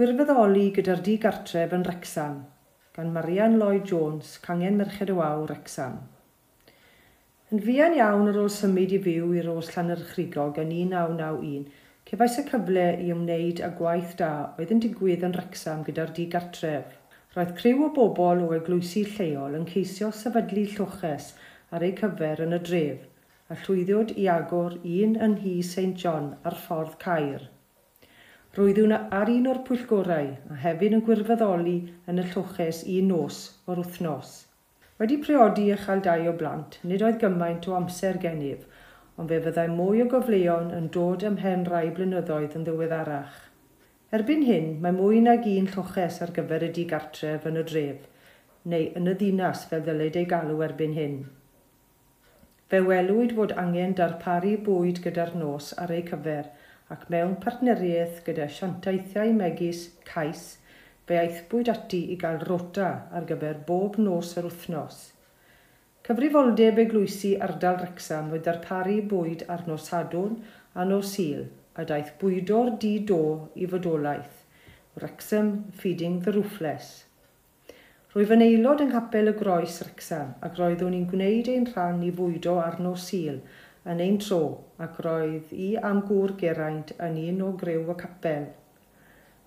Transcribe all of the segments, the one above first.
Gwirfoddoli gyda'r digartref yn Rexham gan Marian Lloyd-Jones, cangen Merched y Waw, Rexham. Yn fuan iawn ar ôl symud i fyw i'r os Llanyrchrigog yn 1991, cefais y cyfle i ymwneud â gwaith da oedd yn digwydd yn Rexham gyda'r digartref. Roedd criw o bobl o eglwysu lleol yn ceisio sefydlu llwches ar eu cyfer yn y dref, a llwyddiwyd i agor un yn hi St John ar ffordd Caer – Roeddwn ar un o'r pwyllgorau a hefyd yn gwirfoddoli yn y lloches un nos o'r wythnos. Wedi priodi a chael dau o blant, nid oedd gymaint o amser gennyf, ond fe fyddai mwy o gofleon yn dod ymhen rai blynyddoedd yn ddiweddarach. Erbyn hyn, mae mwy nag un lloches ar gyfer y digartref yn y dref, neu yn y ddinas fel ddyled ei galw erbyn hyn. Fe welwyd fod angen darparu bwyd gyda'r nos ar ei cyfer – ac mewn partneriaeth gyda siantaithiau megis cais fe aethbwyd ati i gael rota ar gyfer bob nos yr wythnos. Cyfrifoldeb eglwysi ardal Wrexham oedd darparu bwyd ar nos Sadwn a nos sil a daeth bwydo'r di do i fodolaeth. Wrexham Feeding the Roofless. Rwyf yn aelod yng nghapel y groes Wrexham ac roeddwn i'n gwneud ein rhan i fwydo ar nos sil, – yn ein tro ac roedd i am gŵr Geraint yn un o grew y capel.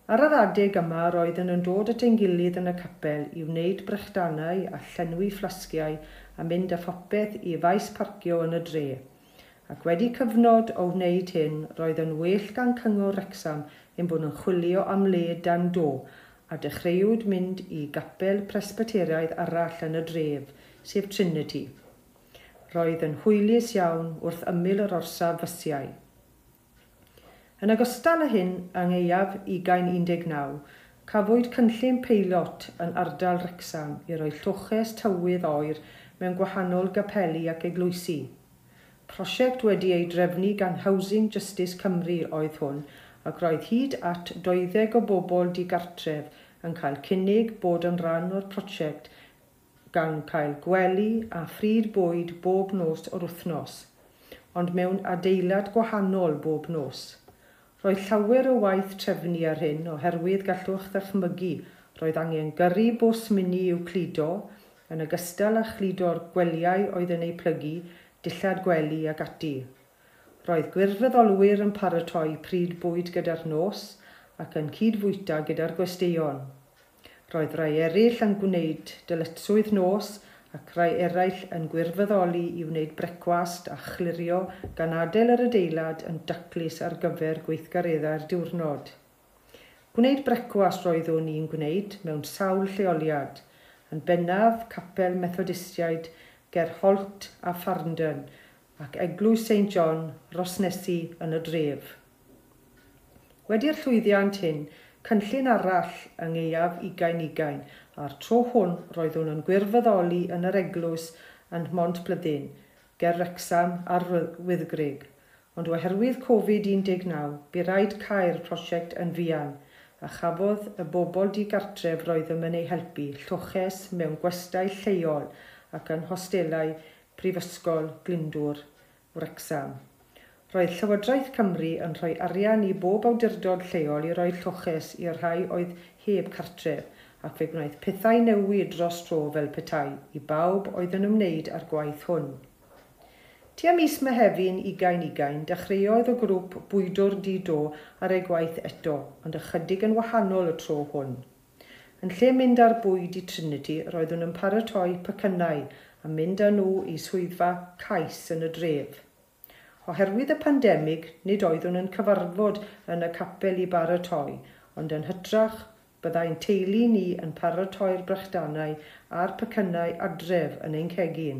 Ar yr adeg yma roedd yn dod at ein gilydd yn y capel i wneud brechdanau a llenwi fflasgiau a mynd â phopeth i faes parcio yn y dre. Ac wedi cyfnod o wneud hyn, roedd yn well gan cyngor Rexham ein bod yn chwilio am le dan do a dechreuwyd mynd i gapel presbyteriaid arall yn y dref, sef Trinity roedd yn hwylus iawn wrth ymyl yr orsaf fysiau. Yn ogystal â hyn, yng ngeiaf 2019, cafwyd cynllun peilot yn ardal Rexham i roi llwches tywydd oer mewn gwahanol gapeli ac eglwysi. Prosiect wedi ei drefnu gan Housing Justice Cymru oedd hwn ac roedd hyd at 20 o bobl digartref yn cael cynnig bod yn rhan o'r prosiect gan cael gwely a phryd bwyd bob nos o'r wythnos, ond mewn adeilad gwahanol bob nos. Roedd llawer o waith trefnu ar hyn oherwydd gallwch ddychmygu roedd angen gyrru bws mini i'w cludo yn ogystal â chludo'r gweliau oedd yn ei plygu, dillad gwely ac ati. Roedd gwirfoddolwyr yn paratoi pryd bwyd gyda'r nos ac yn cydfwyta gyda'r gwesteion. Roedd rai eraill yn gwneud dyletswydd nos ac rai eraill yn gwirfoddoli i wneud brecwast a chlirio gan adael yr adeilad yn daclus ar gyfer gweithgareddau'r diwrnod. Gwneud brecwast roedd o'n i'n gwneud mewn sawl lleoliad, yn bennaf capel methodistiaid ger Holt a Farndon ac eglwys St John Rosnesi yn y dref. Wedi'r llwyddiant hyn, cynllun arall yng ngeiaf 2020 a'r tro hwn roeddwn yn gwirfoddoli yn yr eglwys yn Mont Blydyn, ger Wrexham ar Wyddgreg. Ond oherwydd Covid-19, bu rhaid cael prosiect yn fuan, a chafodd y bobl digartref roeddym yn ei helpu lloches mewn gwestau lleol ac yn hostelau prifysgol Glyndwr, Wrexham. Roedd Llywodraeth Cymru yn rhoi arian i bob awdurdod lleol i roi lloches i'r rhai oedd heb cartref ac fe gwnaeth pethau newid dros tro fel petai i bawb oedd yn ymwneud â'r gwaith hwn. Tua mis Mehefin 2020 dechreuodd y grŵp Bwydwr Dido ar ei gwaith eto, ond ychydig yn wahanol y tro hwn. Yn lle mynd ar bwyd i Trinity, roeddwn yn paratoi pecynnau a mynd â nhw i swyddfa cais yn y dref. Oherwydd y pandemig, nid oeddwn yn cyfarfod yn y capel i baratoi, ond yn hytrach byddai'n teulu ni yn paratoi'r brychdanau a'r pecynnau adref yn ein cegin.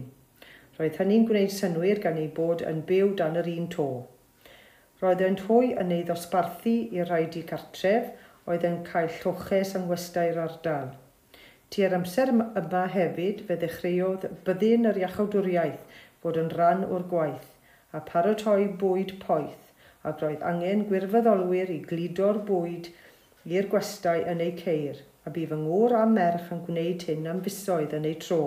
Roedd hynny'n gwneud synwyr gan ei bod yn byw dan yr un to. Roedd e'n hwy yn ei ddosbarthu i'r rhaid i cartref, oedd yn cael lloches yng ngwestau'r ardal. Tu'r amser yma hefyd fe ddechreuodd byddin yr iachawdwriaeth fod yn rhan o'r gwaith a paratoi bwyd poeth ac roedd angen gwirfoddolwyr i gludo'r bwyd i'r gwestai yn eu ceir a bu fy ngŵr a merch yn gwneud hyn am fusoedd yn eu tro.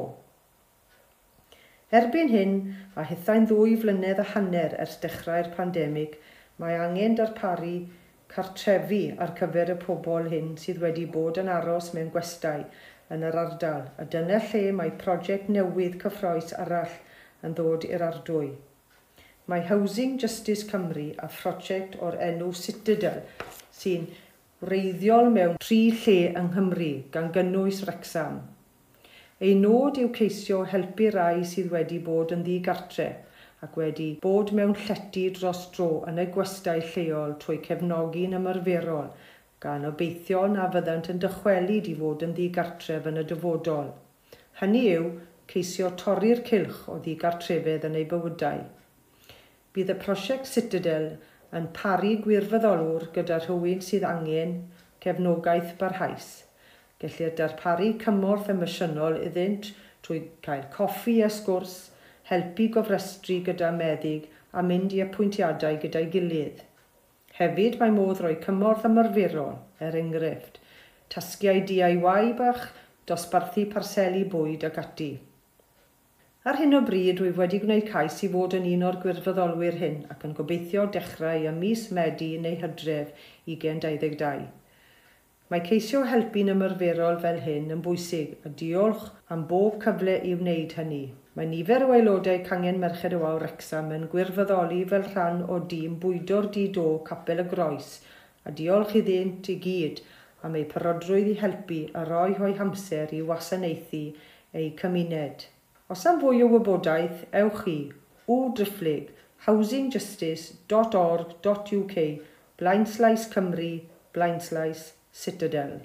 Erbyn hyn, a hithau'n ddwy flynedd a hanner ers dechrau'r pandemig, mae angen darparu cartrefi ar cyfer y pobl hyn sydd wedi bod yn aros mewn gwestai yn yr ardal, a dyna lle mae prosiect newydd cyffroes arall yn ddod i'r ardwy mae Housing Justice Cymru a phrosiect o'r enw Citadel sy'n wreiddiol mewn tri lle yng Nghymru gan gynnwys Wrexham. Ei nod yw ceisio helpu rai sydd wedi bod yn ddigartre ac wedi bod mewn llety dros dro yn y gwestai lleol trwy cefnogi'n ymarferol gan obeithio na fyddant yn dychwelyd i fod yn ddigartref yn y dyfodol. Hynny yw ceisio torri'r cylch o ddigartrefedd yn ei bywydau bydd y prosiect Citadel yn paru gwirfoddolwr gyda rhywun sydd angen cefnogaeth barhaus. Gellir darparu cymorth emosiynol iddynt trwy cael coffi a sgwrs, helpu gofrestru gyda meddyg a mynd i apwyntiadau gyda'i gilydd. Hefyd mae modd roi cymorth ymarferol, er enghraifft, tasgiau DIY bach, dosbarthu parseli bwyd ac ati. Ar hyn o bryd, rwyf wedi gwneud cais i fod yn un o'r gwirfoddolwyr hyn ac yn gobeithio dechrau ym mis Medi neu Hydref 2022. Mae ceisio helpu'n ymarferol fel hyn yn bwysig a diolch am bob cyfle i wneud hynny. Mae nifer o aelodau cangen Merched o Awr Wrexham yn gwirfoddoli fel rhan o dîm bwydo'r dido Capel y Groes a diolch iddynt i gyd am eu parodrwydd i helpu a roi ho'i hamser i wasanaethu eu cymuned. Os am fwy o wybodaeth, ewch i o-drifflig housingjustice.org.uk blaenslais Cymru, blaenslais Citadel.